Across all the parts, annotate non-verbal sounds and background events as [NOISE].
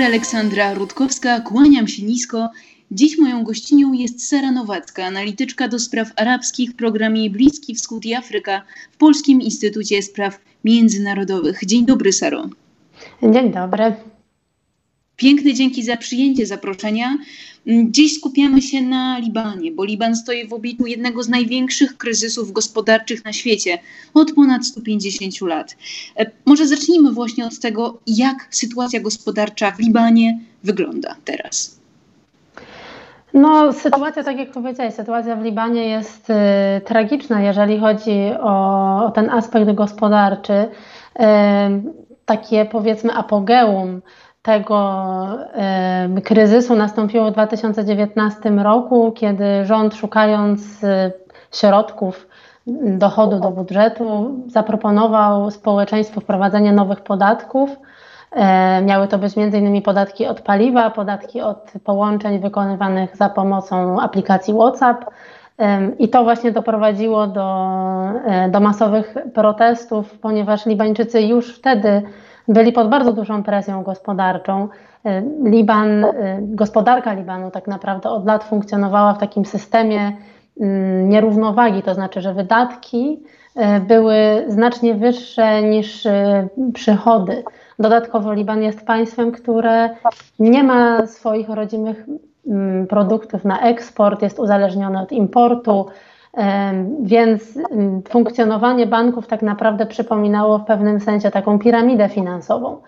dobry, Aleksandra Rutkowska, kłaniam się nisko. Dziś moją gościnią jest Sara Nowacka, analityczka do spraw arabskich w programie Bliski Wschód i Afryka w Polskim Instytucie Spraw Międzynarodowych. Dzień dobry, Saro. Dzień dobry. Piękne dzięki za przyjęcie zaproszenia. Mm, dziś skupiamy się na Libanie, bo Liban stoi w obliczu jednego z największych kryzysów gospodarczych na świecie od ponad 150 lat. E, może zacznijmy właśnie od tego, jak sytuacja gospodarcza w Libanie wygląda teraz. No, sytuacja, tak jak powiedziałeś, sytuacja w Libanie jest y, tragiczna, jeżeli chodzi o, o, ten aspekt gospodarczy. Y, takie powiedzmy apogeum tego y, kryzysu nastąpiło w 2019 roku, kiedy rząd szukając y, środków dochodu do budżetu zaproponował społeczeństwu wprowadzenie nowych podatków. Y, miały to być m.in. podatki od paliwa, podatki od połączeń wykonywanych za pomocą aplikacji WhatsApp. I to właśnie doprowadziło do, do masowych protestów, ponieważ Libańczycy już wtedy byli pod bardzo dużą presją gospodarczą. Y, Liban, y, gospodarka Libanu tak naprawdę od lat funkcjonowała w takim systemie mm, nierównowagi, to znaczy, że wydatki y, były znacznie wyższe niż przychody. Dodatkowo Liban jest państwem, które nie ma swoich rodzimych mm, produktów na eksport, jest uzależnione od importu. Więc funkcjonowanie banków tak naprawdę przypominało w pewnym sensie taką piramidę finansową.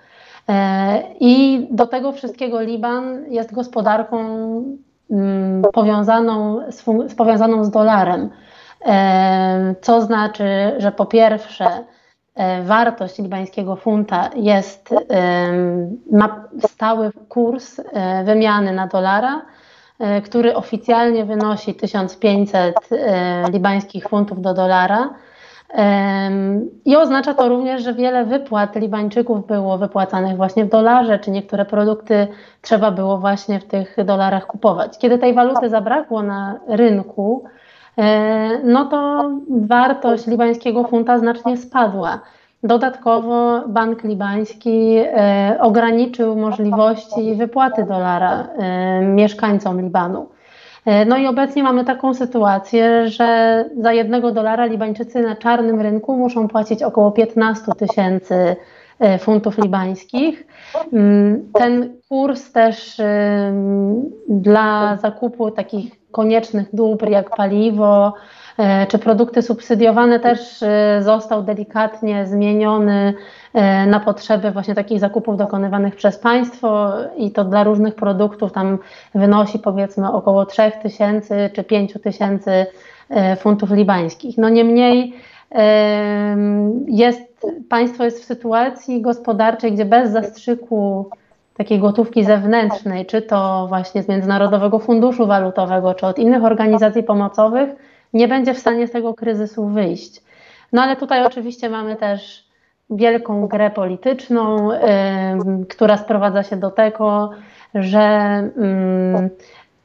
E, I do tego wszystkiego Liban jest gospodarką powiązaną z, powiązaną z dolarem. Co znaczy, że po pierwsze, e, wartość libańskiego funta jest, ma stały kurs e, wymiany na dolara, E, który oficjalnie wynosi 1500 e, libańskich funtów do dolara. I oznacza to również, że wiele wypłat Libańczyków było wypłacanych właśnie w dolarze, czy niektóre produkty trzeba było właśnie w tych dolarach kupować. Kiedy tej waluty zabrakło na rynku, e, no to wartość libańskiego funta znacznie spadła. Dodatkowo Bank Libański e, ograniczył możliwości wypłaty dolara e, mieszkańcom Libanu. E, no i obecnie mamy taką sytuację, że za jednego dolara Libańczycy na czarnym rynku muszą płacić około 15 tysięcy funtów libańskich. Mm, ten kurs też dla zakupu takich koniecznych dóbr jak paliwo, E, czy produkty subsydiowane też e, został delikatnie zmieniony e, na potrzeby właśnie takich zakupów dokonywanych przez państwo i to dla różnych produktów tam wynosi powiedzmy około 3000 czy 5000 funtów libańskich. No niemniej jest, państwo jest w sytuacji gospodarczej, gdzie bez zastrzyku takiej gotówki zewnętrznej, czy to właśnie z Międzynarodowego Funduszu Walutowego, czy od innych organizacji pomocowych, nie będzie w stanie z tego kryzysu wyjść. No ale tutaj oczywiście mamy też wielką grę polityczną, która sprowadza się do tego, że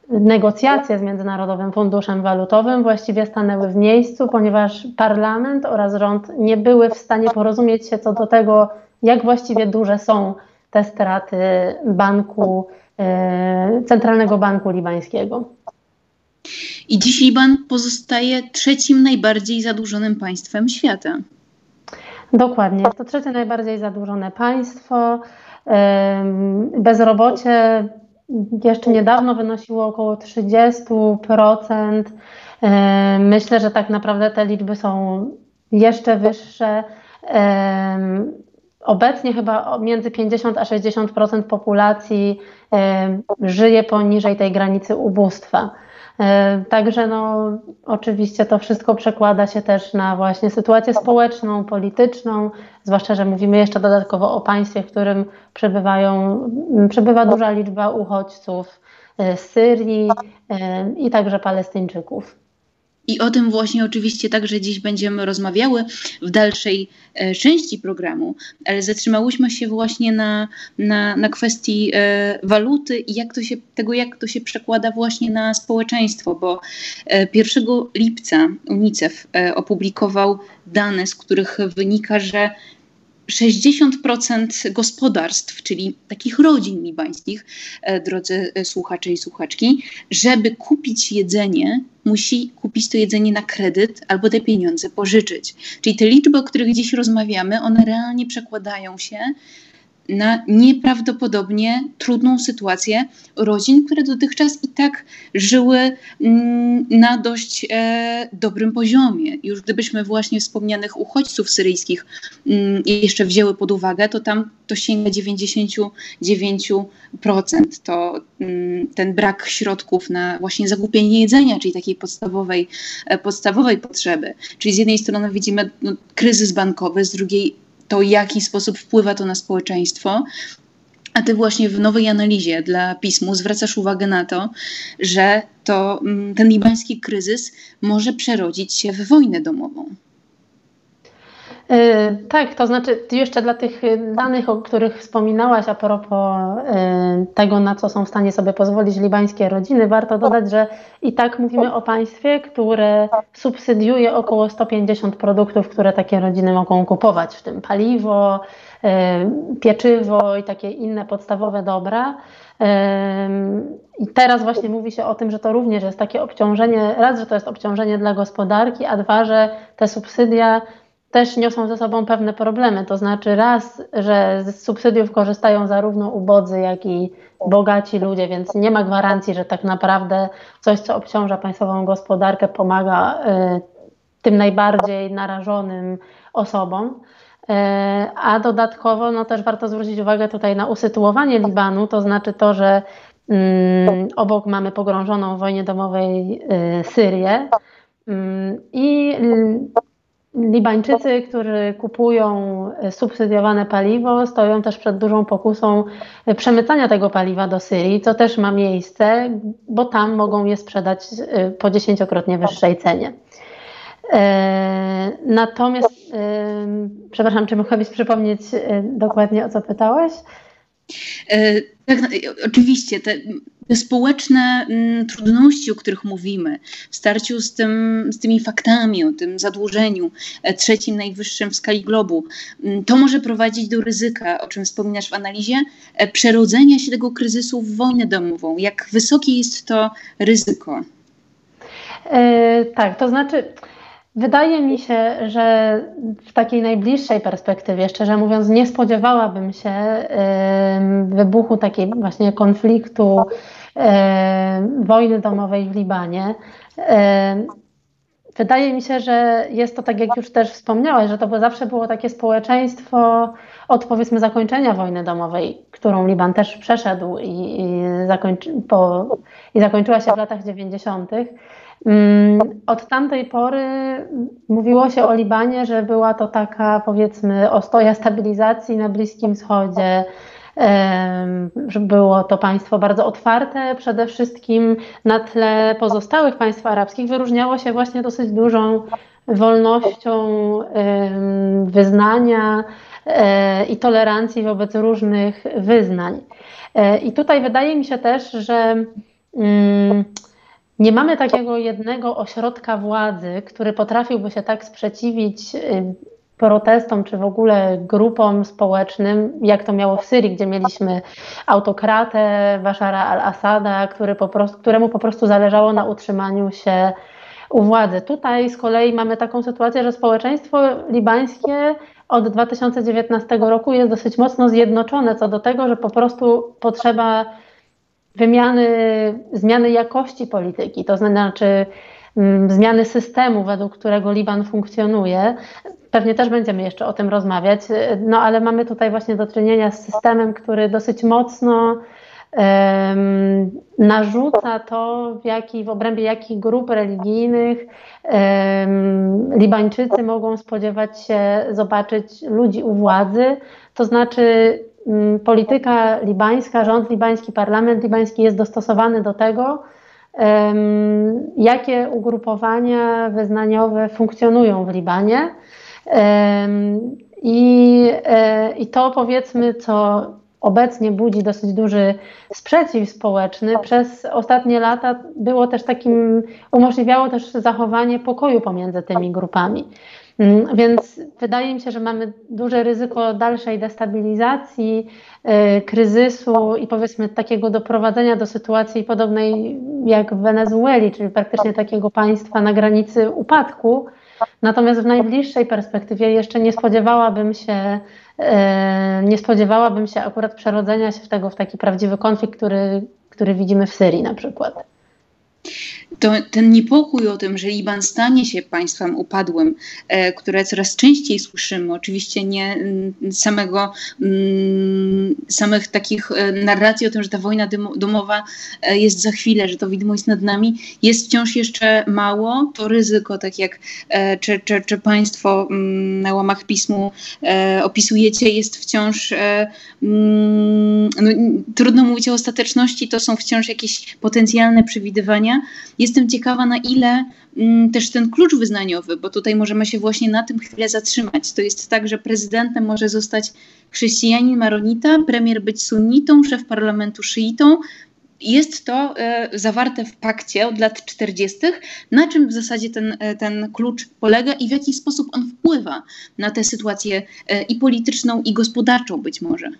negocjacje z Międzynarodowym Funduszem Walutowym właściwie stanęły w miejscu, ponieważ parlament oraz rząd nie były w stanie porozumieć się co do tego, jak właściwie duże są te straty banku, y, Centralnego Banku Libańskiego. I dziś Liban pozostaje trzecim najbardziej zadłużonym państwem świata. Dokładnie. Jest to trzecie najbardziej zadłużone państwo. Bezrobocie jeszcze niedawno wynosiło około 30%. Myślę, że tak naprawdę te liczby są jeszcze wyższe. Obecnie chyba między 50 a 60% populacji żyje poniżej tej granicy ubóstwa. E, także no, oczywiście to wszystko przekłada się też na właśnie sytuację społeczną, polityczną, zwłaszcza, że mówimy jeszcze dodatkowo o państwie, w którym przebywają, przebywa duża liczba uchodźców e, z Syrii e, i także Palestyńczyków. I o tym właśnie oczywiście także dziś będziemy rozmawiały w dalszej e, części programu, ale zatrzymałyśmy się właśnie na, na, na kwestii e, waluty i jak to się, tego, jak to się przekłada właśnie na społeczeństwo, bo e, 1 lipca UNICEF e, opublikował dane, z których wynika, że 60% gospodarstw, czyli takich rodzin libańskich, e, drodzy e, słuchacze i słuchaczki, żeby kupić jedzenie, musi kupić to jedzenie na kredyt albo te pieniądze pożyczyć. Czyli te liczby, o których dziś rozmawiamy, one realnie przekładają się na nieprawdopodobnie trudną sytuację rodzin, które dotychczas i tak żyły mm, na dość e, dobrym poziomie. Już gdybyśmy właśnie wspomnianych uchodźców syryjskich mm, jeszcze wzięły pod uwagę, to tam to sięga 99%. To mm, ten brak środków na właśnie zakupienie jedzenia, czyli takiej podstawowej, e, podstawowej potrzeby. Czyli z jednej strony widzimy no, kryzys bankowy, z drugiej to, jaki sposób wpływa to na społeczeństwo. A ty właśnie w nowej analizie dla pismu zwracasz uwagę na to, że to, mm, ten libański kryzys może przerodzić się w wojnę domową. E, tak, to znaczy jeszcze dla tych danych, o których wspominałaś a propos e, tego, na co są w stanie sobie pozwolić libańskie rodziny, warto dodać, że i tak mówimy o państwie, które subsydiuje około 150 produktów, które takie rodziny mogą kupować, w tym paliwo, e, pieczywo i takie inne podstawowe dobra. I teraz właśnie mówi się o tym, że to również jest takie obciążenie, raz, że to jest obciążenie dla gospodarki, a dwa, że te subsydia też niosą ze sobą pewne problemy. To znaczy, raz, że z subsydiów korzystają zarówno ubodzy, jak i bogaci ludzie, więc nie ma gwarancji, że tak naprawdę coś, co obciąża państwową gospodarkę, pomaga y, tym najbardziej narażonym osobom. Y, a dodatkowo no, też warto zwrócić uwagę tutaj na usytuowanie Libanu, to znaczy to, że mm, obok mamy pogrążoną w wojnie domowej y, Syrię. Mm, I Libańczycy, którzy kupują e, subsydiowane paliwo, stoją też przed dużą pokusą e, przemycania tego paliwa do Syrii, co też ma miejsce, bo tam mogą je sprzedać e, po dziesięciokrotnie wyższej cenie. Natomiast, przepraszam, czy mogłabyś przypomnieć dokładnie o co pytałeś? Tak, no, oczywiście. Te, te społeczne mm, trudności, o których mówimy, w starciu z, tym, z tymi faktami o tym zadłużeniu e, trzecim najwyższym w skali globu, mm, to może prowadzić do ryzyka, o czym wspominasz w analizie, e, przerodzenia się tego kryzysu w wojnę domową. Jak wysokie jest to ryzyko? E, tak, to znaczy. Wydaje mi się, że w takiej najbliższej perspektywie, szczerze mówiąc, nie spodziewałabym się wybuchu takiej właśnie konfliktu, wojny domowej w Libanie. Wydaje mi się, że jest to tak, jak już też wspomniałeś, że to zawsze było takie społeczeństwo od powiedzmy zakończenia wojny domowej, którą Liban też przeszedł i, i, zakończy, po, i zakończyła się w latach 90. Mm, od tamtej pory mówiło się o Libanie, że była to taka powiedzmy ostoja stabilizacji na Bliskim Wschodzie, że było to państwo bardzo otwarte, przede wszystkim na tle pozostałych państw arabskich wyróżniało się właśnie dosyć dużą wolnością wyznania e, i tolerancji wobec różnych wyznań. E, I tutaj wydaje mi się też, że mm, nie mamy takiego jednego ośrodka władzy, który potrafiłby się tak sprzeciwić y, protestom, czy w ogóle grupom społecznym, jak to miało w Syrii, gdzie mieliśmy autokratę Bashara al-Assada, któremu po prostu zależało na utrzymaniu się u władzy. Tutaj z kolei mamy taką sytuację, że społeczeństwo libańskie od 2019 roku jest dosyć mocno zjednoczone co do tego, że po prostu potrzeba wymiany, zmiany jakości polityki, to znaczy mm, zmiany systemu, według którego Liban funkcjonuje. Pewnie też będziemy jeszcze o tym rozmawiać, no ale mamy tutaj właśnie do czynienia z systemem, który dosyć mocno um, narzuca to, w, jaki, w obrębie jakich grup religijnych um, Libańczycy mogą spodziewać się zobaczyć ludzi u władzy. To znaczy polityka libańska, rząd libański, parlament libański jest dostosowany do tego, jakie ugrupowania wyznaniowe funkcjonują w Libanie. I, e, I to powiedzmy, co obecnie budzi dosyć duży sprzeciw społeczny, przez ostatnie lata było też takim, umożliwiało też zachowanie pokoju pomiędzy tymi grupami. Mm, więc wydaje mi się, że mamy duże ryzyko dalszej destabilizacji, y, kryzysu i powiedzmy takiego doprowadzenia do sytuacji podobnej jak w Wenezueli, czyli praktycznie takiego państwa na granicy upadku. Natomiast w najbliższej perspektywie jeszcze nie spodziewałabym się, y, nie spodziewałabym się akurat przerodzenia się w tego w taki prawdziwy konflikt, który, który widzimy w Syrii na przykład to ten niepokój o tym, że Liban stanie się państwem upadłym, e, które coraz częściej słyszymy, oczywiście nie mm, samego, mm, samych takich e, narracji o tym, że ta wojna domowa e, jest za chwilę, że to widmo jest nad nami, jest wciąż jeszcze mało. To ryzyko, tak jak czy, czy, czy państwo mm, na łamach pismu opisujecie, jest wciąż no, trudno mówić o ostateczności, to są wciąż jakieś potencjalne przewidywania. Jestem ciekawa, na ile mm, też ten klucz wyznaniowy, bo tutaj możemy się właśnie na tym chwilę zatrzymać. To jest tak, że prezydentem może zostać chrześcijanin maronita, premier być sunnitą, szef parlamentu szyitą. Jest to e, zawarte w pakcie od lat 40. Na czym w zasadzie ten, e, ten klucz polega i w jaki sposób on wpływa na tę sytuację e, i polityczną, i gospodarczą być może?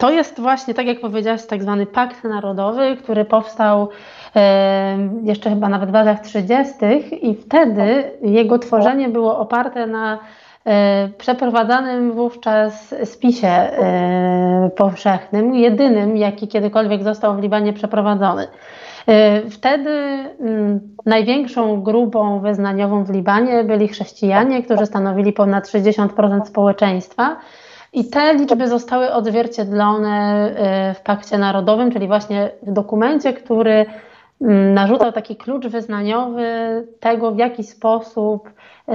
E, to jest właśnie, tak jak powiedziałaś, tak zwany pakt narodowy, który powstał e, jeszcze chyba nawet w latach 30. i wtedy jego tworzenie było oparte na e, przeprowadzanym wówczas spisie powszechnym, jedynym, jaki kiedykolwiek został w Libanie przeprowadzony. Wtedy mm, największą grupą wyznaniową w Libanie byli chrześcijanie, którzy stanowili ponad 60% społeczeństwa. I te liczby zostały odzwierciedlone y, w Pakcie Narodowym, czyli właśnie w dokumencie, który mm, narzucał taki klucz wyznaniowy tego, w jaki sposób y,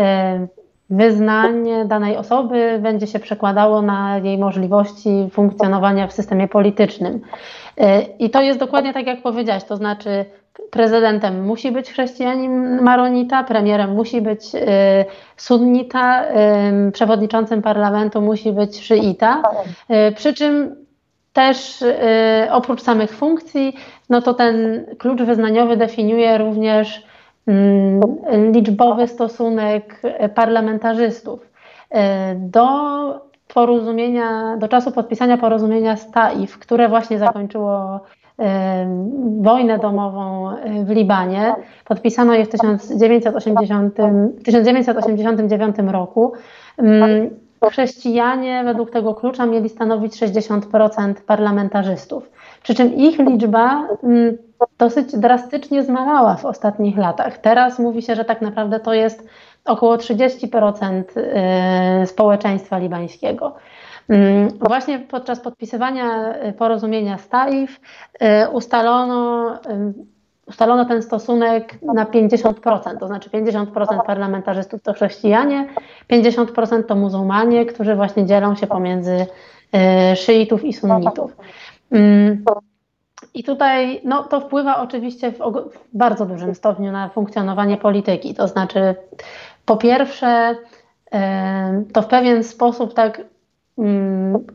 wyznanie danej osoby będzie się przekładało na jej możliwości funkcjonowania w systemie politycznym. Y, I to jest dokładnie tak, jak powiedziałaś, to znaczy prezydentem musi być chrześcijanin maronita, premierem musi być y, sunnita, przewodniczącym parlamentu musi być szyita. Y, przy czym też y, oprócz samych funkcji, no to ten klucz wyznaniowy definiuje również liczbowy stosunek parlamentarzystów do porozumienia, do czasu podpisania porozumienia z TAIF, które właśnie zakończyło wojnę domową w Libanie. Podpisano je w 1980, 1989 roku. Chrześcijanie według tego klucza mieli stanowić 60% parlamentarzystów. Przy czym ich liczba dosyć drastycznie zmalała w ostatnich latach. Teraz mówi się, że tak naprawdę to jest około 30% y, społeczeństwa libańskiego. Mm, właśnie podczas podpisywania y, porozumienia z Taif y, ustalono, y, ustalono ten stosunek na 50%, to znaczy 50% parlamentarzystów to chrześcijanie, 50% to muzułmanie, którzy właśnie dzielą się pomiędzy szyitów i sunnitów. Mm, I tutaj no, to wpływa oczywiście w, w bardzo dużym stopniu na funkcjonowanie polityki. To znaczy, po pierwsze, to w pewien sposób tak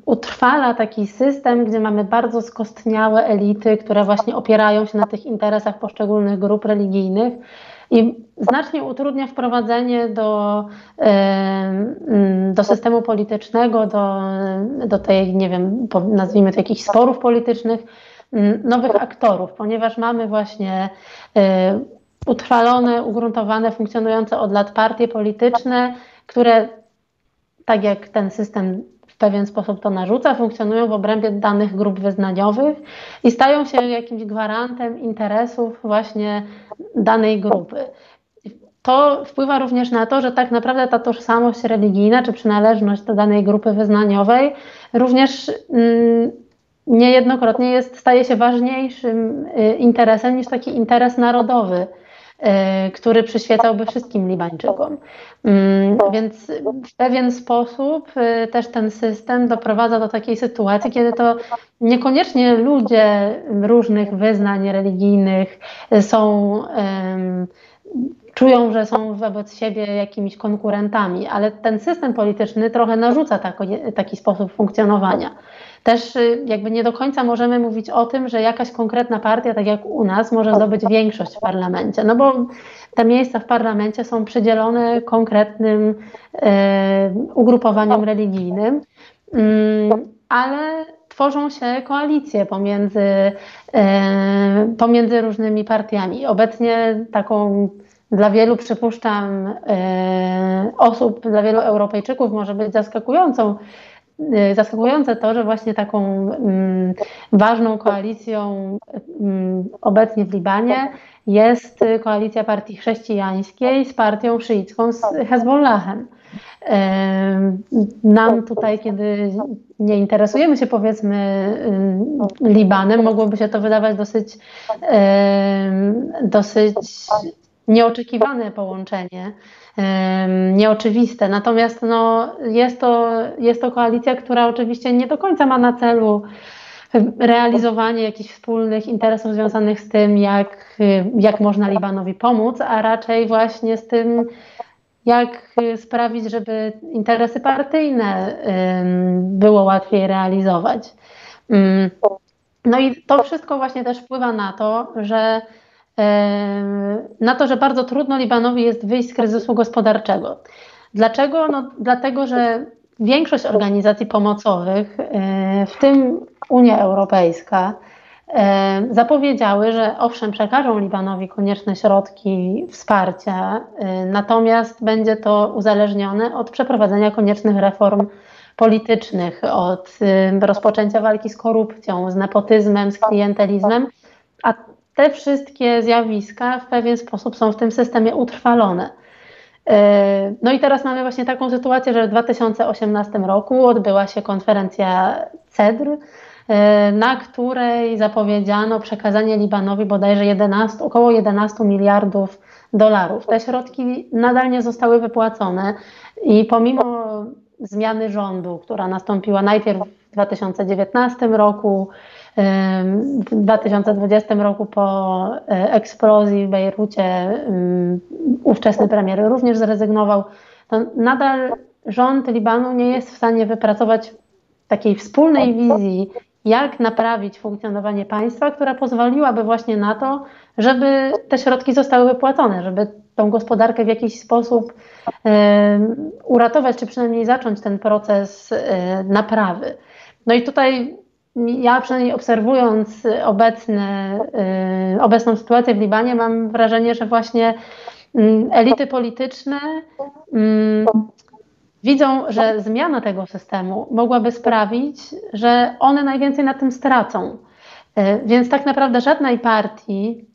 utrwala taki system, gdzie mamy bardzo skostniałe elity, które właśnie opierają się na tych interesach poszczególnych grup religijnych i znacznie utrudnia wprowadzenie do, mm, do systemu politycznego, do, do tej, nie wiem, nazwijmy to jakichś sporów politycznych, mm, nowych aktorów, ponieważ mamy właśnie e, utrwalone, ugruntowane, funkcjonujące od lat partie polityczne, które tak jak ten system pewien sposób to narzuca, funkcjonują w obrębie danych grup wyznaniowych i stają się jakimś gwarantem interesów właśnie danej grupy. To wpływa również na to, że tak naprawdę ta tożsamość religijna czy przynależność do danej grupy wyznaniowej również mm, niejednokrotnie jest, staje się ważniejszym y, interesem niż taki interes narodowy który przyświecałby wszystkim Libańczykom. Mm, więc w pewien sposób y, też ten system doprowadza do takiej sytuacji, kiedy to niekoniecznie ludzie różnych wyznań religijnych są czują, że są wobec siebie jakimiś konkurentami, ale ten system polityczny trochę narzuca taki, taki sposób funkcjonowania. Też y, jakby nie do końca możemy mówić o tym, że jakaś konkretna partia, tak jak u nas, może zdobyć większość w parlamencie, no bo te miejsca w parlamencie są przydzielone konkretnym e, ugrupowaniom religijnym, mm, ale tworzą się koalicje pomiędzy, e, pomiędzy różnymi partiami. Obecnie taką dla wielu, przypuszczam, e, osób, dla wielu Europejczyków może być zaskakującą Y, zaskakujące to, że właśnie taką mm, ważną koalicją mm, obecnie w Libanie jest koalicja partii chrześcijańskiej z partią szyicką, z Hezbollahem. Y, nam tutaj, kiedy nie interesujemy się powiedzmy y, Libanem, mogłoby się to wydawać dosyć, dosyć nieoczekiwane połączenie nieoczywiste. Natomiast no, jest, to, jest to koalicja, która oczywiście nie do końca ma na celu realizowanie jakichś wspólnych interesów związanych z tym, jak, jak można Libanowi pomóc, a raczej właśnie z tym, jak sprawić, żeby interesy partyjne było łatwiej realizować. No i to wszystko właśnie też wpływa na to, że na to, że bardzo trudno Libanowi jest wyjść z kryzysu gospodarczego. Dlaczego? No, dlatego, że większość organizacji pomocowych, e, w tym Unia Europejska, e, zapowiedziały, że owszem, przekażą Libanowi konieczne środki wsparcia, e, natomiast będzie to uzależnione od przeprowadzenia koniecznych reform politycznych, od rozpoczęcia walki z korupcją, z nepotyzmem, z klientelizmem, a te wszystkie zjawiska w pewien sposób są w tym systemie utrwalone. E, no i teraz mamy właśnie taką sytuację, że w 2018 roku odbyła się konferencja CEDR, e, na której zapowiedziano przekazanie Libanowi bodajże 11, około 11 miliardów dolarów. Te środki nadal nie zostały wypłacone i pomimo zmiany rządu, która nastąpiła najpierw w 2019 roku, w 2020 roku po e, eksplozji w Bejrucie ówczesny premier również zrezygnował. To nadal rząd Libanu nie jest w stanie wypracować takiej wspólnej wizji, jak naprawić funkcjonowanie państwa, która pozwoliłaby właśnie na to, żeby te środki zostały wypłacone, żeby tą gospodarkę w jakiś sposób uratować, czy przynajmniej zacząć ten proces e, naprawy. No i tutaj ja przynajmniej obserwując obecne, y, obecną sytuację w Libanie, mam wrażenie, że właśnie mm, elity polityczne mm, widzą, że zmiana tego systemu mogłaby sprawić, że one najwięcej na tym stracą. Y, więc tak naprawdę żadnej partii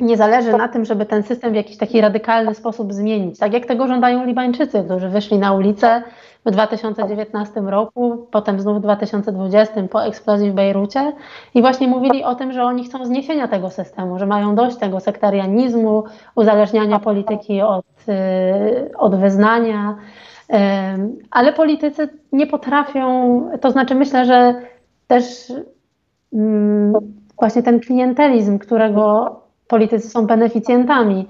nie zależy na tym, żeby ten system w jakiś taki radykalny sposób zmienić. Tak jak tego żądają Libańczycy, którzy wyszli na ulicę w 2019 roku, potem znów w 2020 po eksplozji w Bejrucie i właśnie mówili o tym, że oni chcą zniesienia tego systemu, że mają dość tego sektarianizmu, uzależniania polityki od, y, od wyznania. Ale politycy nie potrafią, to znaczy myślę, że też właśnie ten klientelizm, którego politycy są beneficjentami,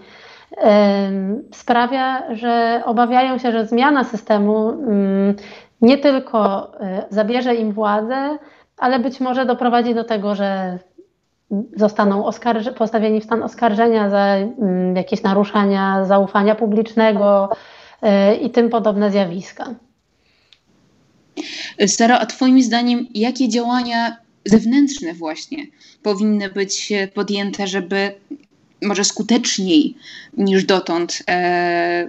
sprawia, że obawiają się, że zmiana systemu mm, nie tylko e, zabierze im władzę, ale być może doprowadzi do tego, że zostaną postawieni w stan oskarżenia za mm, jakieś naruszania zaufania publicznego e, i tym podobne zjawiska. Sara, a Twoim zdaniem, jakie działania zewnętrzne właśnie powinny być podjęte, żeby może skuteczniej niż dotąd e,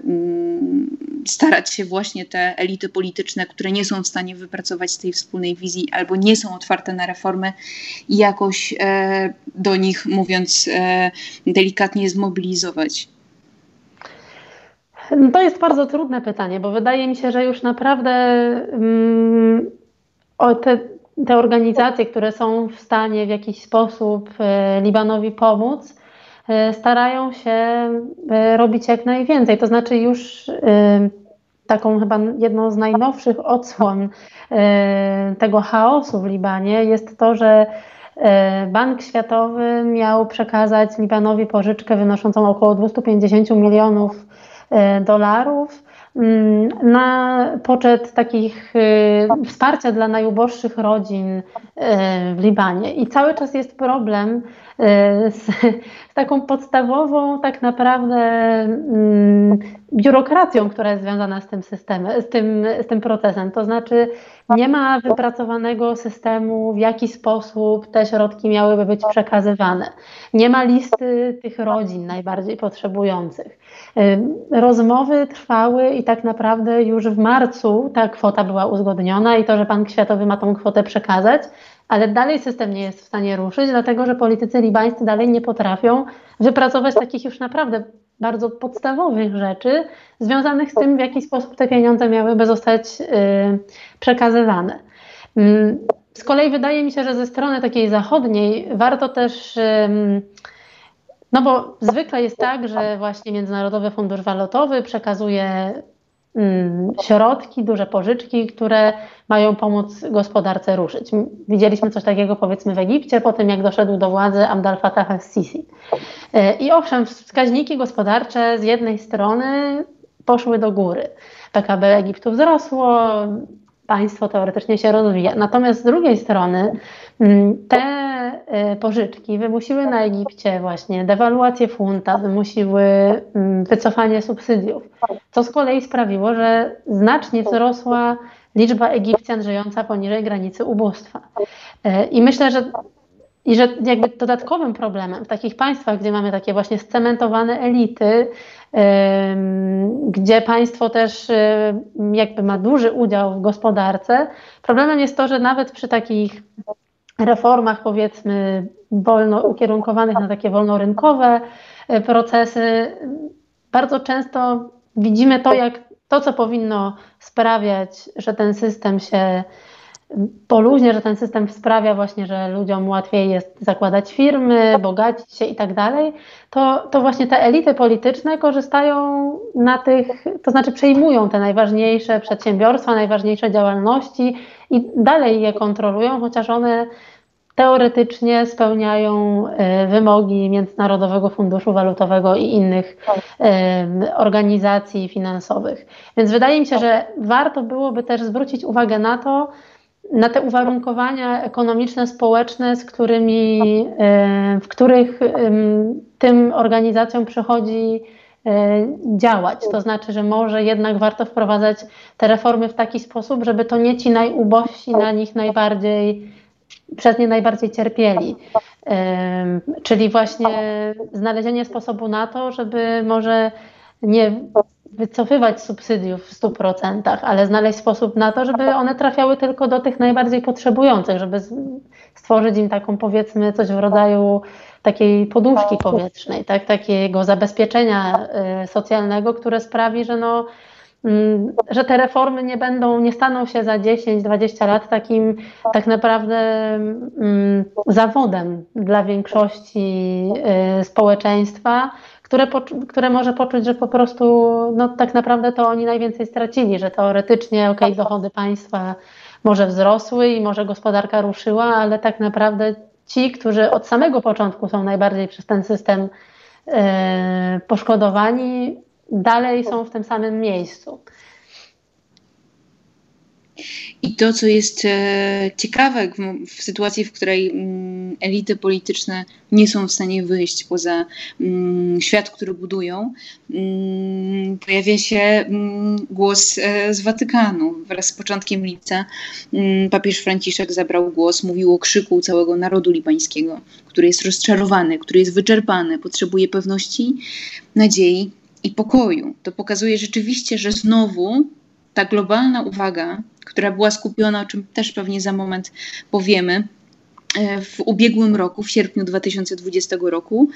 mm, starać się właśnie te elity polityczne, które nie są w stanie wypracować tej wspólnej wizji albo nie są otwarte na reformy, jakoś e, do nich, mówiąc e, delikatnie, zmobilizować? No to jest bardzo trudne pytanie, bo wydaje mi się, że już naprawdę mm, o te, te organizacje, które są w stanie w jakiś sposób e, Libanowi pomóc, E, starają się e, robić jak najwięcej. To znaczy już taką chyba jedną z najnowszych odsłon tego chaosu w Libanie jest to, że Bank Światowy miał przekazać Libanowi pożyczkę wynoszącą około 250 milionów dolarów, na poczet takich y, wsparcia dla najuboższych rodzin y, w Libanie. I cały czas jest problem z, z taką podstawową, tak naprawdę, mm, biurokracją, która jest związana z tym systemem, z tym, z tym procesem. To znaczy, nie ma wypracowanego systemu, w jaki sposób te środki miałyby być przekazywane. Nie ma listy tych rodzin najbardziej potrzebujących. Rozmowy trwały i tak naprawdę już w marcu ta kwota była uzgodniona i to, że Bank Światowy ma tą kwotę przekazać, ale dalej system nie jest w stanie ruszyć, dlatego że politycy libańscy dalej nie potrafią wypracować takich już naprawdę bardzo podstawowych rzeczy związanych z tym, w jaki sposób te pieniądze miałyby zostać y, przekazywane. Mm, z kolei wydaje mi się, że ze strony takiej zachodniej warto też, no bo zwykle jest tak, że właśnie Międzynarodowy Fundusz Walutowy przekazuje środki, duże pożyczki, które mają pomóc gospodarce ruszyć. Widzieliśmy coś takiego powiedzmy w Egipcie po tym, jak doszedł do władzy Abdel Fattah al-Sisi. E, I owszem, wskaźniki gospodarcze z jednej strony poszły do góry. PKB Egiptu wzrosło, państwo teoretycznie się rozwija. Natomiast z drugiej strony mm, te e, pożyczki wymusiły na Egipcie właśnie dewaluację funta, wymusiły mm, wycofanie subsydiów, co z kolei sprawiło, że znacznie wzrosła liczba Egipcjan żyjąca poniżej granicy ubóstwa. E, I myślę, że i że jakby dodatkowym problemem w takich państwach, gdzie mamy takie właśnie scementowane elity, gdzie państwo też jakby ma duży udział w gospodarce, problemem jest to, że nawet przy takich reformach powiedzmy wolno ukierunkowanych na takie wolnorynkowe e, procesy, bardzo często widzimy to, jak to, co powinno sprawiać, że ten system się poluźnie, że ten system sprawia właśnie, że ludziom łatwiej jest zakładać firmy, bogacić się i tak dalej, to, to właśnie te elity polityczne korzystają na tych, to znaczy przejmują te najważniejsze przedsiębiorstwa, najważniejsze działalności i dalej je kontrolują, chociaż one teoretycznie spełniają e, wymogi Międzynarodowego Funduszu Walutowego i innych e, organizacji finansowych. Więc wydaje mi się, że warto byłoby też zwrócić uwagę na to, na te uwarunkowania ekonomiczne, społeczne, z którymi, e, w których tym organizacjom przychodzi e, działać. To znaczy, że może jednak warto wprowadzać te reformy w taki sposób, żeby to nie ci najubożsi na nich najbardziej, przez nie najbardziej cierpieli. E, czyli właśnie znalezienie sposobu na to, żeby może nie wycofywać subsydiów w 100%, ale znaleźć sposób na to, żeby one trafiały tylko do tych najbardziej potrzebujących, żeby stworzyć im taką powiedzmy coś w rodzaju takiej poduszki powietrznej, tak, takiego zabezpieczenia y, socjalnego, które sprawi, że no, mm, że te reformy nie będą, nie staną się za 10-20 lat takim tak naprawdę mm, zawodem dla większości y, społeczeństwa, które, które może poczuć, że po prostu no, tak naprawdę to oni najwięcej stracili, że teoretycznie ok, dochody państwa może wzrosły i może gospodarka ruszyła, ale tak naprawdę ci, którzy od samego początku są najbardziej przez ten system e, poszkodowani, dalej są w tym samym miejscu. I to, co jest e, ciekawe w, sytuacji, w której mm, elity polityczne nie są w stanie wyjść poza mm, świat, który budują, mm, pojawia się głos e, z Watykanu. Wraz z początkiem lipca papież Franciszek zabrał głos, mówił o krzyku całego narodu libańskiego, który jest rozczarowany, który jest wyczerpany, potrzebuje pewności, nadziei i pokoju. To pokazuje rzeczywiście, że znowu ta globalna uwaga która była skupiona, o czym też pewnie za moment powiemy, e, w ubiegłym roku, w sierpniu 2020 roku.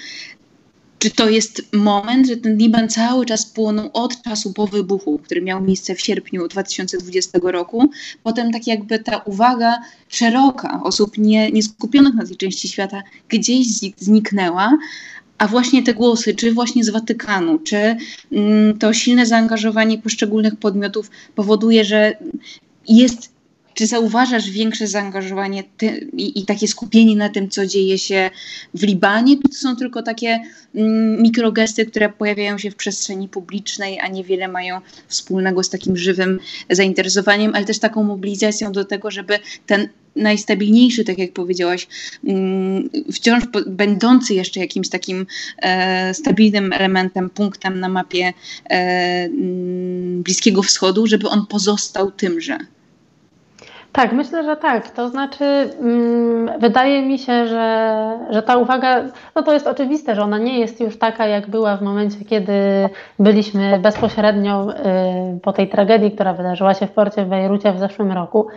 Czy to jest moment, że ten Liban cały czas płonął od czasu po wybuchu, który miał miejsce w sierpniu 2020 roku? Potem tak jakby ta uwaga szeroka osób nie, nie skupionych na tej części świata gdzieś zniknęła, a właśnie te głosy, czy właśnie z Watykanu, czy mm, to silne zaangażowanie poszczególnych podmiotów powoduje, że jest czy zauważasz większe zaangażowanie ty, i, i, takie skupienie na tym, co dzieje się w Libanie? To są tylko takie mm, mikrogesty, które pojawiają się w przestrzeni publicznej, a niewiele mają wspólnego z takim żywym zainteresowaniem, ale też taką mobilizacją do tego, żeby ten najstabilniejszy, tak jak powiedziałaś, mm, wciąż będący jeszcze jakimś takim e, stabilnym elementem, punktem na mapie e, mm, Bliskiego Wschodu, żeby on pozostał tymże. Tak, myślę, że tak. To znaczy, mm, wydaje mi się, że, że ta uwaga, no to jest oczywiste, że ona nie jest już taka, jak była w momencie, kiedy byliśmy bezpośrednio y, po tej tragedii, która wydarzyła się w porcie w Bejrucie w zeszłym roku.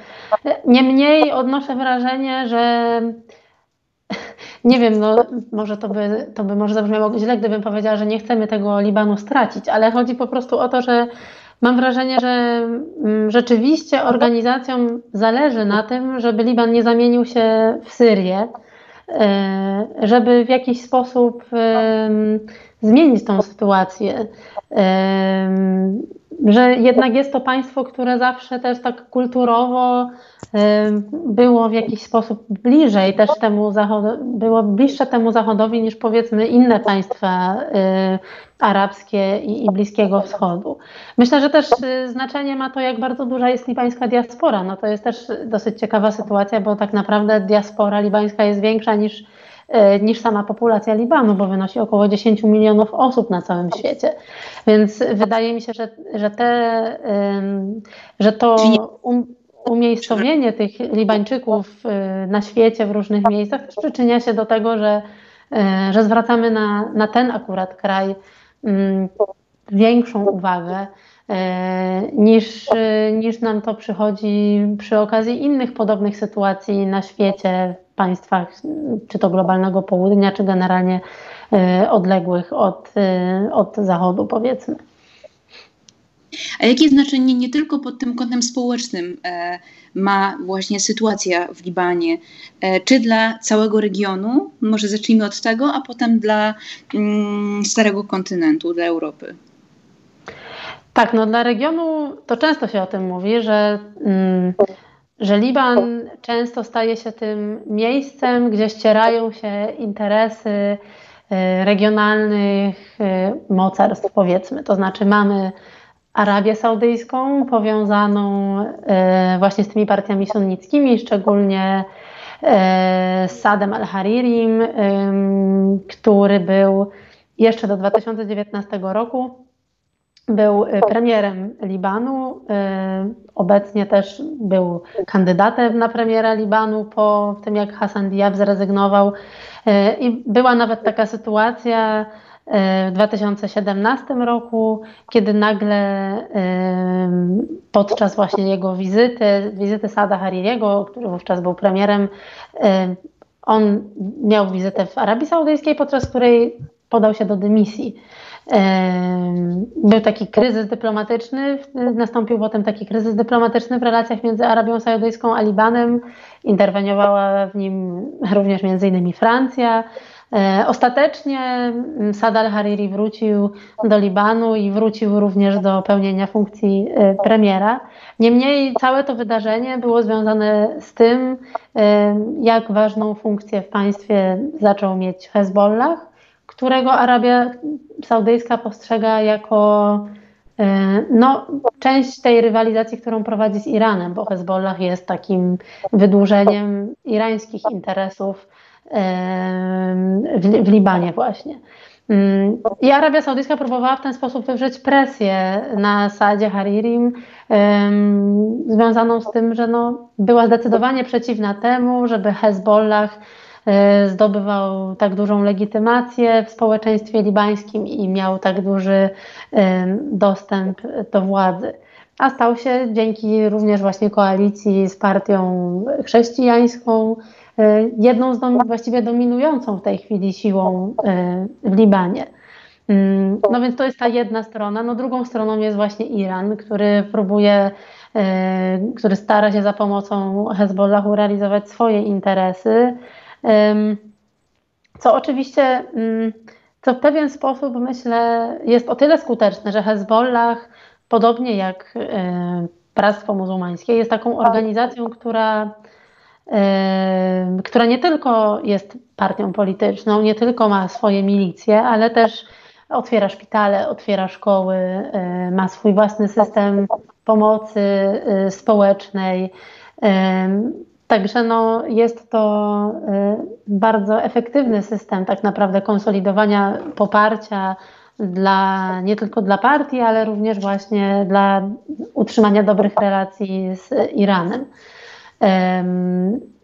Niemniej odnoszę wrażenie, że [LAUGHS] nie wiem, no może to by, to by może zabrzmiało źle, gdybym powiedziała, że nie chcemy tego Libanu stracić, ale chodzi po prostu o to, że Mam wrażenie, że mm, rzeczywiście organizacjom zależy na tym, żeby Liban nie zamienił się w Syrię, e, żeby w jakiś sposób zmienić tą sytuację. Że jednak jest to państwo, które zawsze też tak kulturowo było w jakiś sposób bliżej też temu zachodowi, było bliższe temu zachodowi niż powiedzmy inne państwa y, arabskie i, Bliskiego Wschodu. Myślę, że też y, znaczenie ma to, jak bardzo duża jest libańska diaspora. No to jest też dosyć ciekawa sytuacja, bo tak naprawdę diaspora libańska jest większa niż, niż sama populacja Libanu, bo wynosi około 10 milionów osób na całym świecie. Więc wydaje mi się, że, że, te, że to um, umiejscowienie tych Libańczyków na świecie w różnych miejscach też przyczynia się do tego, że, że zwracamy na, na ten akurat kraj Mm, większą uwagę e, niż, niż nam to przychodzi przy okazji innych podobnych sytuacji na świecie, państwach czy to globalnego południa, czy generalnie e, odległych od, e, od zachodu, powiedzmy. A jakie znaczenie nie tylko pod tym kątem społecznym e, ma właśnie sytuacja w Libanie, e, czy dla całego regionu, może zacznijmy od tego, a potem dla mm, starego kontynentu, dla Europy? Tak, no dla regionu to często się o tym mówi, że, mm, że Liban często staje się tym miejscem, gdzie ścierają się interesy e, regionalnych mocarstw, powiedzmy. To znaczy mamy Arabię Saudyjską, powiązaną e, właśnie z tymi partiami sunnickimi, szczególnie z Sadem al-Haririm, który był jeszcze do 2019 roku był premierem Libanu. E, obecnie też był kandydatem na premiera Libanu po tym, jak Hassan Diab zrezygnował. I była nawet taka sytuacja, w 2017 roku, kiedy nagle podczas właśnie jego wizyty, wizyty Sada Haririego, który wówczas był premierem, on miał wizytę w Arabii Saudyjskiej, podczas której podał się do dymisji. Był taki kryzys dyplomatyczny, nastąpił potem taki kryzys dyplomatyczny w relacjach między Arabią Saudyjską a Libanem. Interweniowała w nim również między innymi Francja. E, ostatecznie mm, Sad al-Hariri wrócił do Libanu i wrócił również do pełnienia funkcji e, premiera. Niemniej całe to wydarzenie było związane z tym, e, jak ważną funkcję w państwie zaczął mieć Hezbollah, którego Arabia Saudyjska postrzega jako no, część tej rywalizacji, którą prowadzi z Iranem, bo Hezbollah jest takim wydłużeniem irańskich interesów w, w Libanie właśnie. Mm, I Arabia Saudyjska próbowała w ten sposób wywrzeć presję na Sadzie Haririm, związaną z tym, że no, była zdecydowanie przeciwna temu, żeby Hezbollah e, zdobywał tak dużą legitymację w społeczeństwie libańskim i miał tak duży dostęp do władzy. A stał się dzięki również właśnie koalicji z partią chrześcijańską, E, jedną z dom, właściwie dominującą w tej chwili siłą e, w Libanie. Mm, no więc to jest ta jedna strona. No drugą stroną jest właśnie Iran, który próbuje, e, który stara się za pomocą Hezbollahu realizować swoje interesy. Co oczywiście, mm, co w pewien sposób myślę jest o tyle skuteczne, że Hezbollah, podobnie jak Bractwo Muzułmańskie jest taką organizacją, która, która nie tylko jest partią polityczną, nie tylko ma swoje milicje, ale też otwiera szpitale, otwiera szkoły, ma swój własny system pomocy społecznej. Także no, jest to bardzo efektywny system tak naprawdę konsolidowania poparcia dla, nie tylko dla partii, ale również właśnie dla utrzymania dobrych relacji z Iranem.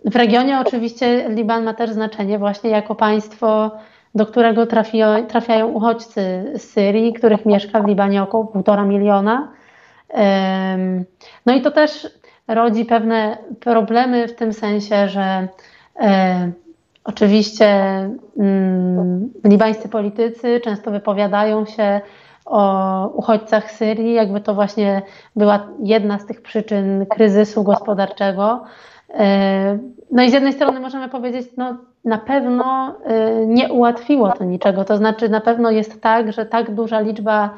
W regionie oczywiście Liban ma też znaczenie właśnie jako państwo, do którego trafiają, trafiają uchodźcy z Syrii, których mieszka w Libanie około półtora miliona. No i to też rodzi pewne problemy w tym sensie, że Oczywiście mm, libańscy politycy często wypowiadają się o uchodźcach z Syrii, jakby to właśnie była jedna z tych przyczyn kryzysu gospodarczego. E, no i z jednej strony możemy powiedzieć, no na pewno e, nie ułatwiło to niczego. To znaczy na pewno jest tak, że tak duża liczba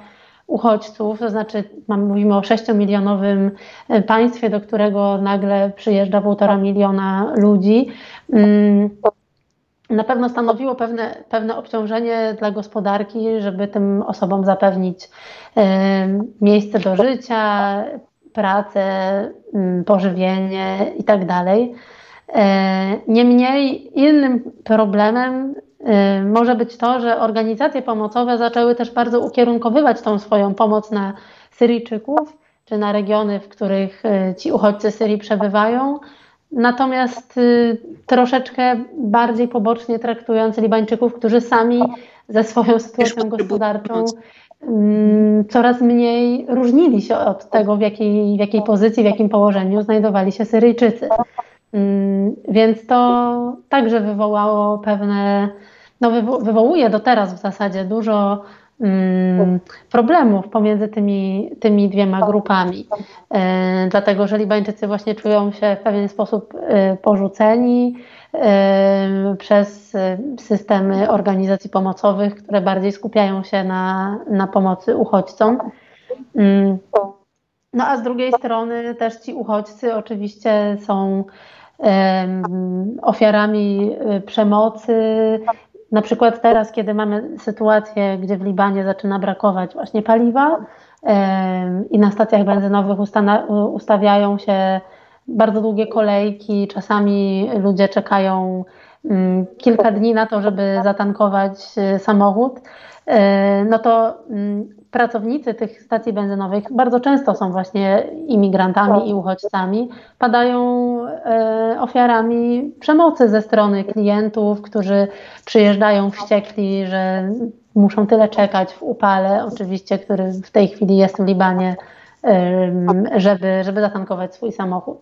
uchodźców, to znaczy mówimy o 6-milionowym e, państwie, do którego nagle przyjeżdża półtora miliona ludzi. Mm, na pewno stanowiło pewne, pewne obciążenie dla gospodarki, żeby tym osobom zapewnić miejsce do życia, pracę, mm, pożywienie itd. Tak e, niemniej innym problemem może być to, że organizacje pomocowe zaczęły też bardzo ukierunkowywać tą swoją pomoc na Syryjczyków, czy na regiony, w których e, ci uchodźcy z Syrii przebywają, natomiast y, troszeczkę bardziej pobocznie traktując Libańczyków, którzy sami ze swoją sytuacją gospodarczą mm, coraz mniej różnili się od tego, w jakiej, w jakiej pozycji, w jakim położeniu znajdowali się Syryjczycy. Mm, więc to także wywołało pewne, no wywołuje do teraz w zasadzie dużo Mm, problemów pomiędzy tymi, tymi dwiema grupami. E, dlatego, że Libańczycy właśnie czują się w pewien sposób e, porzuceni e, przez systemy organizacji pomocowych, które bardziej skupiają się na, na pomocy uchodźcom. Mm. No a z drugiej strony też ci uchodźcy oczywiście są ofiarami przemocy, na przykład teraz, kiedy mamy sytuację, gdzie w Libanie zaczyna brakować właśnie paliwa i na stacjach benzynowych ustawiają się bardzo długie kolejki, czasami ludzie czekają mm, kilka dni na to, żeby zatankować e, samochód, e, no to mm, pracownicy tych stacji benzynowych bardzo często są właśnie imigrantami i uchodźcami, padają e, ofiarami przemocy ze strony klientów, którzy przyjeżdżają wściekli, że muszą tyle czekać w upale, oczywiście, który w tej chwili jest w Libanie, żeby, żeby zatankować swój samochód.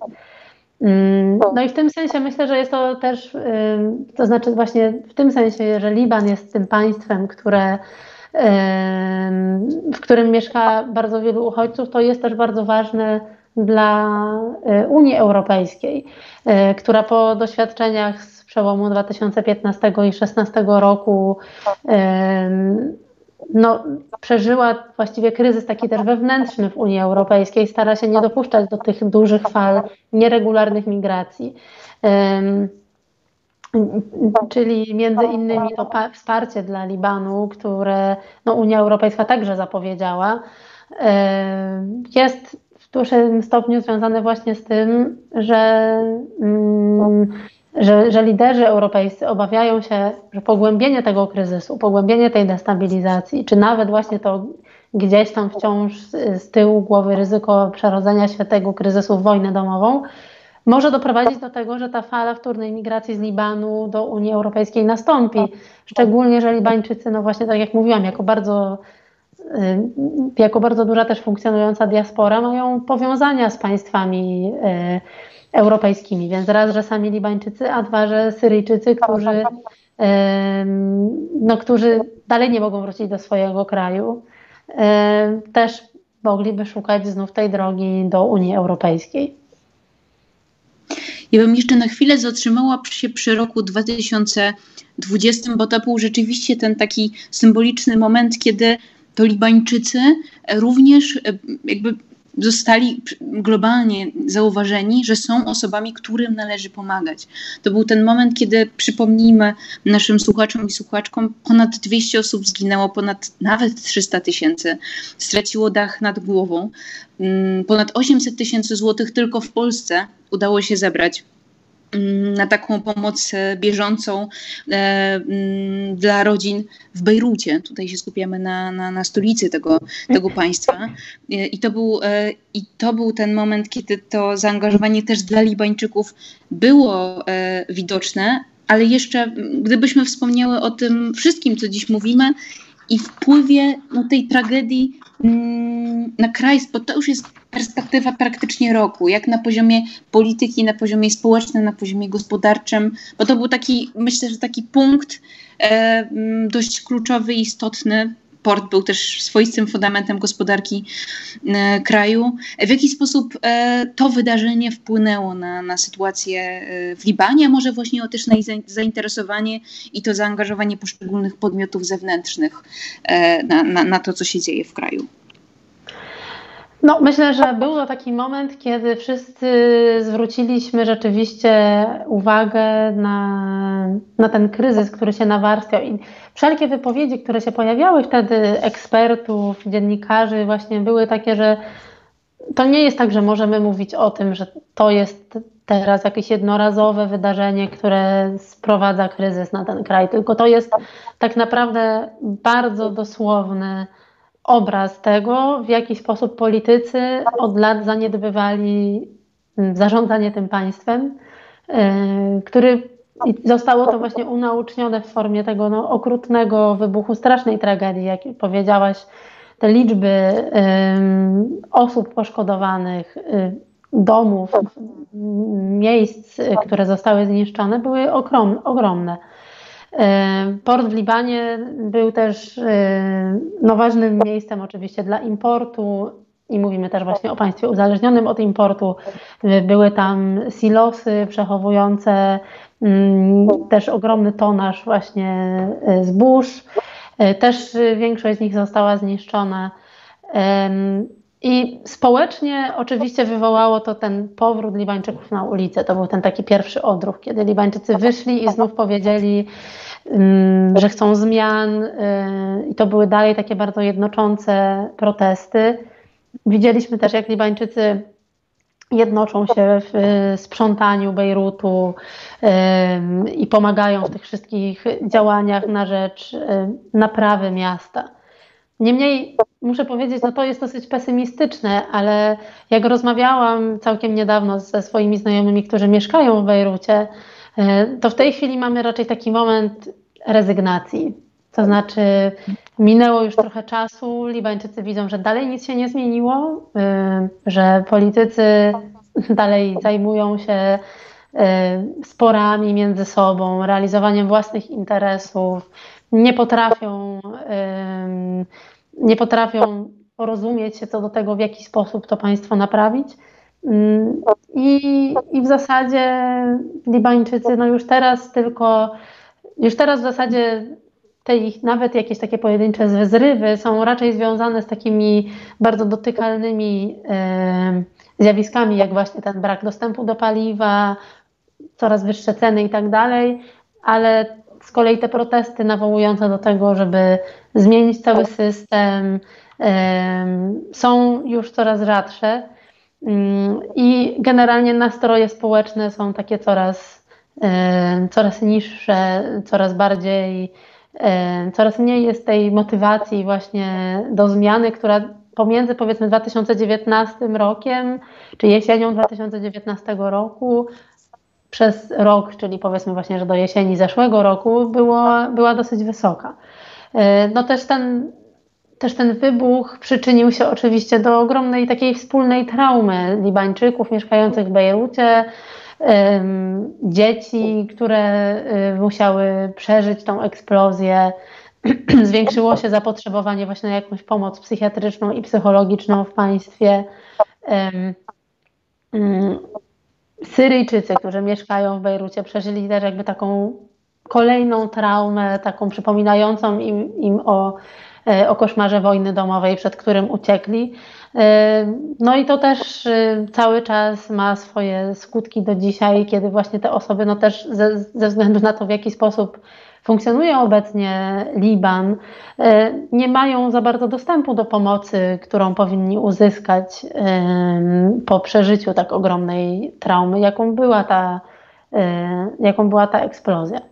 Mm, no i w tym sensie myślę, że jest to też, to znaczy właśnie w tym sensie, że Liban jest tym państwem, które w którym mieszka bardzo wielu uchodźców, to jest też bardzo ważne dla e, Unii Europejskiej, e, która po doświadczeniach z przełomu 2015 i 2016 roku no, przeżyła właściwie kryzys taki też wewnętrzny w Unii Europejskiej, stara się nie dopuszczać do tych dużych fal nieregularnych migracji. Czyli między innymi to wsparcie dla Libanu, które no, Unia Europejska także zapowiedziała, e, jest w dużym stopniu związane właśnie z tym, że, mm, że, że liderzy europejscy obawiają się, że pogłębienie tego kryzysu, pogłębienie tej destabilizacji, czy nawet właśnie to gdzieś tam wciąż z, z tyłu głowy ryzyko przerodzenia się tego kryzysu w wojnę domową, może doprowadzić do tego, że ta fala wtórnej migracji z Libanu do Unii Europejskiej nastąpi. Szczególnie, że Libańczycy, no właśnie tak jak mówiłam, jako bardzo, y, jako bardzo duża też funkcjonująca diaspora, mają powiązania z państwami y, europejskimi. Więc raz, że sami Libańczycy, a dwa, że Syryjczycy, którzy, y, no, którzy dalej nie mogą wrócić do swojego kraju, też mogliby szukać znów tej drogi do Unii Europejskiej. Ja bym jeszcze na chwilę zatrzymała się przy roku 2020, bo to był rzeczywiście ten taki symboliczny moment, kiedy to Libańczycy również e, jakby zostali globalnie zauważeni, że są osobami, którym należy pomagać. To był ten moment, kiedy przypomnijmy naszym słuchaczom i słuchaczkom, ponad 200 osób zginęło, ponad nawet 300 tysięcy straciło dach nad głową. Mm, ponad 800 tysięcy złotych tylko w Polsce udało się zebrać na taką pomoc e, bieżącą e, mm, dla rodzin w Bejrucie. Tutaj się skupiamy na, na, na stolicy tego, tego państwa. E, I to, był, I to był ten moment, kiedy to zaangażowanie też dla Libańczyków było widoczne, ale jeszcze gdybyśmy wspomniały o tym wszystkim, co dziś mówimy, i wpływie no, tej tragedii mm, na kraj, bo to już jest perspektywa praktycznie roku, jak na poziomie polityki, na poziomie społecznym, na poziomie gospodarczym, bo to był taki, myślę, że taki punkt e, mm, dość kluczowy istotny port był też swoistym fundamentem gospodarki e, kraju. W jaki sposób e, to wydarzenie wpłynęło na, na sytuację e, w Libanie, a może właśnie też na zainteresowanie i to zaangażowanie poszczególnych podmiotów zewnętrznych na, na, na to, co się dzieje w kraju? No, myślę, że był to taki moment, kiedy wszyscy zwróciliśmy rzeczywiście uwagę na, na ten kryzys, który się nawarstwiał. I wszelkie wypowiedzi, które się pojawiały wtedy, ekspertów, dziennikarzy, właśnie były takie, że to nie jest tak, że możemy mówić o tym, że to jest teraz jakieś jednorazowe wydarzenie, które sprowadza kryzys na ten kraj, tylko to jest tak naprawdę bardzo dosłowny obraz tego, w jaki sposób politycy od lat zaniedbywali mm, zarządzanie tym państwem, e, który zostało to właśnie unaucznione w formie tego no, okrutnego wybuchu, strasznej tragedii, jak powiedziałaś, te liczby osób poszkodowanych, um, domów, miejsc, które zostały zniszczone, były ogromne. Port w Libanie był też no, ważnym miejscem oczywiście dla importu i mówimy też właśnie o państwie uzależnionym od importu. Były tam silosy przechowujące mm, też ogromny tonaż właśnie e, zbóż. E, też większość z nich została zniszczona. I społecznie oczywiście wywołało to ten powrót Libańczyków na ulicę. To był ten taki pierwszy odruch, kiedy Libańczycy wyszli i znów powiedzieli, mm, że chcą zmian. Y, I to były dalej takie bardzo jednoczące protesty. Widzieliśmy też, jak Libańczycy jednoczą się w sprzątaniu Bejrutu y, i pomagają w tych wszystkich działaniach na rzecz y, naprawy miasta. Niemniej muszę powiedzieć, no to jest dosyć pesymistyczne, ale jak rozmawiałam całkiem niedawno ze swoimi znajomymi, którzy mieszkają w Bejrucie, e, to w tej chwili mamy raczej taki moment rezygnacji. To znaczy, minęło już trochę czasu, Libańczycy widzą, że dalej nic się nie zmieniło, e, że politycy [LAUGHS] dalej zajmują się e, sporami między sobą, realizowaniem własnych interesów, nie potrafią nie potrafią porozumieć się co do tego, w jaki sposób to państwo naprawić. Mm, I, I w zasadzie Libańczycy, no już teraz tylko, już teraz w zasadzie te ich nawet jakieś takie pojedyncze zrywy są raczej związane z takimi bardzo dotykalnymi e, zjawiskami, jak właśnie ten brak dostępu do paliwa, coraz wyższe ceny i tak dalej, ale z kolei te protesty nawołujące do tego, żeby zmienić cały system, są już coraz rzadsze mm, i generalnie nastroje społeczne są takie coraz, coraz niższe, coraz bardziej, coraz mniej jest tej motywacji właśnie do zmiany, która pomiędzy powiedzmy 2019 rokiem czy jesienią 2019 roku przez rok, czyli powiedzmy właśnie, że do jesieni zeszłego roku było, była dosyć wysoka. E, no też ten, też ten wybuch przyczynił się oczywiście do ogromnej takiej wspólnej traumy Libańczyków mieszkających w Bejrucie, dzieci, które e, musiały przeżyć tą eksplozję. [CLEARS THROAT] Zwiększyło się zapotrzebowanie właśnie na jakąś pomoc psychiatryczną i psychologiczną w państwie. Mm, Syryjczycy, którzy mieszkają w Bejrucie, przeżyli też jakby taką kolejną traumę, taką przypominającą im, im o o koszmarze wojny domowej, przed którym uciekli. No i to też cały czas ma swoje skutki do dzisiaj, kiedy właśnie te osoby, no też ze, ze względu na to, w jaki sposób funkcjonuje obecnie Liban, e, nie mają za bardzo dostępu do pomocy, którą powinni uzyskać po przeżyciu tak ogromnej traumy, jaką była ta, e, jaką była ta eksplozja.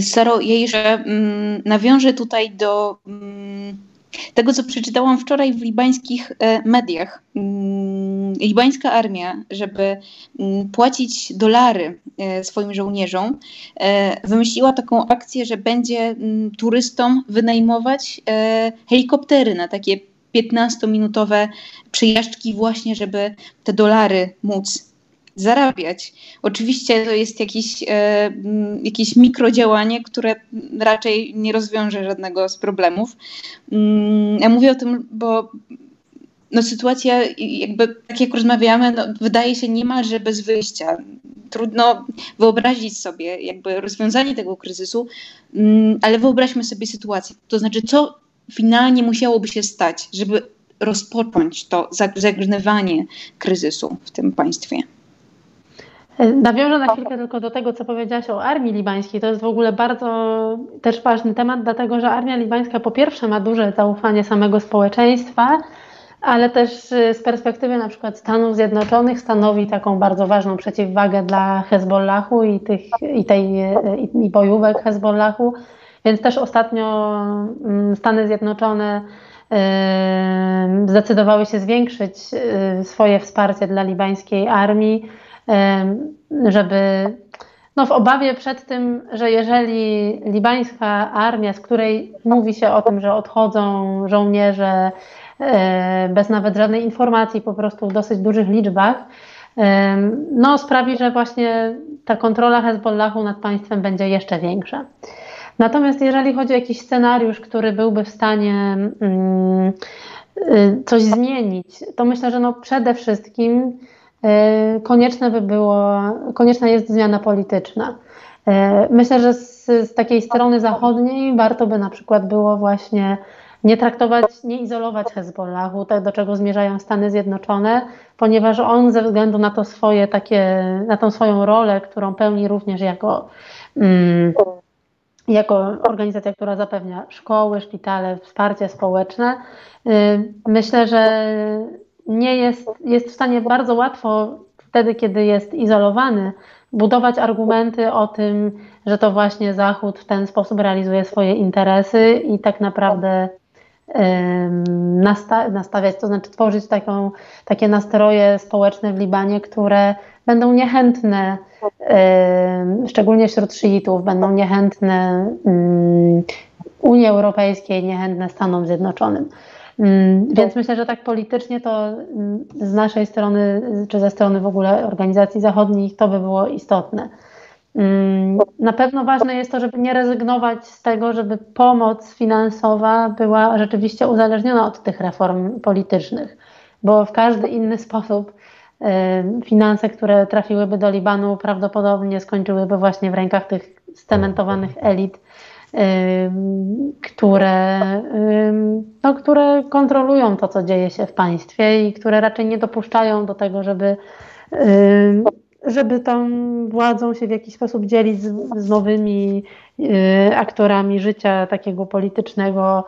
Saro, jeszcze mm, nawiążę tutaj do mm, tego, co przeczytałam wczoraj w libańskich e, mediach. Mm, libańska armia, żeby płacić dolary e, swoim żołnierzom, e, wymyśliła taką akcję, że będzie turystom wynajmować helikoptery na takie 15-minutowe przejażdżki właśnie, żeby te dolary móc zarabiać. Oczywiście to jest jakieś, e, jakieś mikrodziałanie, które raczej nie rozwiąże żadnego z problemów. Mm, ja mówię o tym, bo no, sytuacja, jakby tak jak rozmawiamy, no, wydaje się niemalże bez wyjścia. Trudno wyobrazić sobie jakby rozwiązanie tego kryzysu, mm, ale wyobraźmy sobie sytuację. To znaczy, co finalnie musiałoby się stać, żeby rozpocząć to zagrywanie kryzysu w tym państwie? Nawiążę na chwilkę tylko do tego, co powiedziałaś o armii libańskiej. To jest w ogóle bardzo też ważny temat, dlatego że armia libańska po pierwsze ma duże zaufanie samego społeczeństwa, ale też y, z perspektywy na przykład Stanów Zjednoczonych stanowi taką bardzo ważną przeciwwagę dla Hezbollahu i, tych, i tej i, i bojówek Hezbollahu. Więc też ostatnio mm, Stany Zjednoczone zdecydowały się zwiększyć y, swoje wsparcie dla libańskiej armii żeby no w obawie przed tym, że jeżeli libańska armia, z której mówi się o tym, że odchodzą żołnierze e, bez nawet żadnej informacji, po prostu w dosyć dużych liczbach, no sprawi, że właśnie ta kontrola Hezbollahu nad państwem będzie jeszcze większa. Natomiast jeżeli chodzi o jakiś scenariusz, który byłby w stanie mm, y, coś zmienić, to myślę, że no przede wszystkim E, konieczne by było, konieczna jest zmiana polityczna. E, myślę, że z, z, takiej strony zachodniej warto by na przykład było właśnie nie traktować, nie izolować Hezbollahu, tak do czego zmierzają Stany Zjednoczone, ponieważ on ze względu na to swoje takie, na tą swoją rolę, którą pełni również jako, mm, jako organizacja, która zapewnia szkoły, szpitale, wsparcie społeczne, y, myślę, że nie jest, jest w stanie bardzo łatwo wtedy, kiedy jest izolowany, budować argumenty o tym, że to właśnie Zachód w ten sposób realizuje swoje interesy i tak naprawdę nastawiać, to znaczy tworzyć taką, takie nastroje społeczne w Libanie, które będą niechętne, szczególnie wśród szyitów, będą niechętne Unii Europejskiej, niechętne Stanom Zjednoczonym. Mm, więc myślę, że tak politycznie to mm, z naszej strony, czy ze strony w ogóle organizacji zachodnich, to by było istotne. Mm, na pewno ważne jest to, żeby nie rezygnować z tego, żeby pomoc finansowa była rzeczywiście uzależniona od tych reform politycznych, bo w każdy inny sposób finanse, które trafiłyby do Libanu, prawdopodobnie skończyłyby właśnie w rękach tych stementowanych elit które, no, które kontrolują to, co dzieje się w państwie i które raczej nie dopuszczają do tego, żeby, żeby tą władzą się w jakiś sposób dzielić z, z nowymi y, aktorami życia takiego politycznego,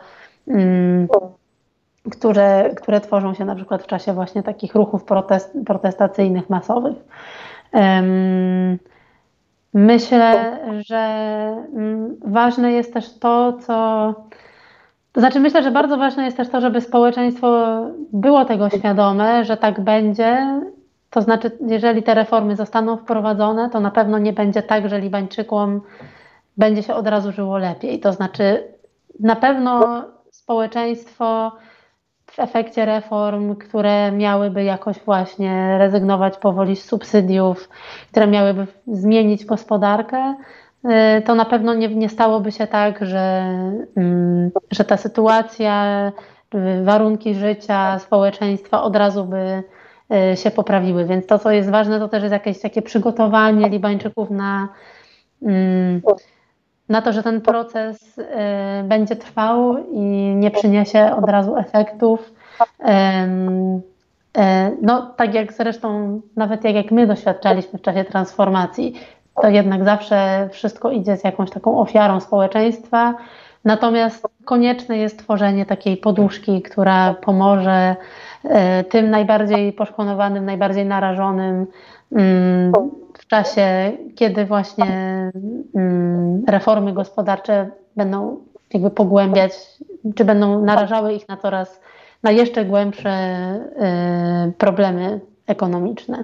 które, które tworzą się na przykład w czasie właśnie takich ruchów protest, protestacyjnych, masowych. Myślę, że mm, ważne jest też to, co. To znaczy, myślę, że bardzo ważne jest też to, żeby społeczeństwo było tego świadome, że tak będzie. To znaczy, jeżeli te reformy zostaną wprowadzone, to na pewno nie będzie tak, że Libańczykom będzie się od razu żyło lepiej. To znaczy, na pewno społeczeństwo w efekcie reform, które miałyby jakoś właśnie rezygnować powoli z subsydiów, które miałyby zmienić gospodarkę, y, to na pewno nie, nie stałoby się tak, że, mm, że ta sytuacja, y, warunki życia społeczeństwa od razu by y, się poprawiły. Więc to, co jest ważne, to też jest jakieś takie przygotowanie Libańczyków na, mm, na to, że ten proces y, będzie trwał i nie przyniesie od razu efektów. No, tak jak zresztą, nawet jak, jak my doświadczaliśmy w czasie transformacji, to jednak zawsze wszystko idzie z jakąś taką ofiarą społeczeństwa. Natomiast konieczne jest tworzenie takiej poduszki, która pomoże e, tym najbardziej poszkodowanym, najbardziej narażonym mm, czasie, kiedy właśnie mm, reformy gospodarcze będą jakby pogłębiać, czy będą narażały ich na coraz, na jeszcze głębsze e, problemy ekonomiczne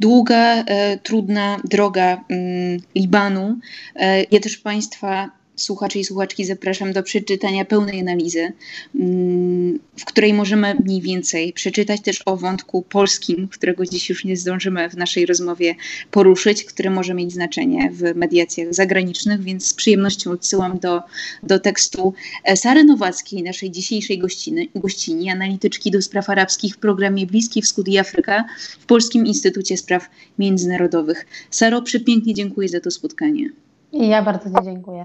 długa, e, trudna droga mm, Libanu. E, ja też Państwa słuchaczy i słuchaczki zapraszam do przeczytania pełnej analizy, mm, w której możemy mniej więcej przeczytać też o wątku polskim, którego dziś już nie zdążymy w naszej rozmowie poruszyć, który może mieć znaczenie w mediacjach zagranicznych, więc z przyjemnością odsyłam do, do tekstu Sary Nowackiej, naszej dzisiejszej gościny, gościni, analityczki do spraw arabskich w programie Bliski Wschód i Afryka w Polskim Instytucie Spraw Międzynarodowych. Saro, przepięknie dziękuję za to spotkanie. I ja bardzo Ci dziękuję.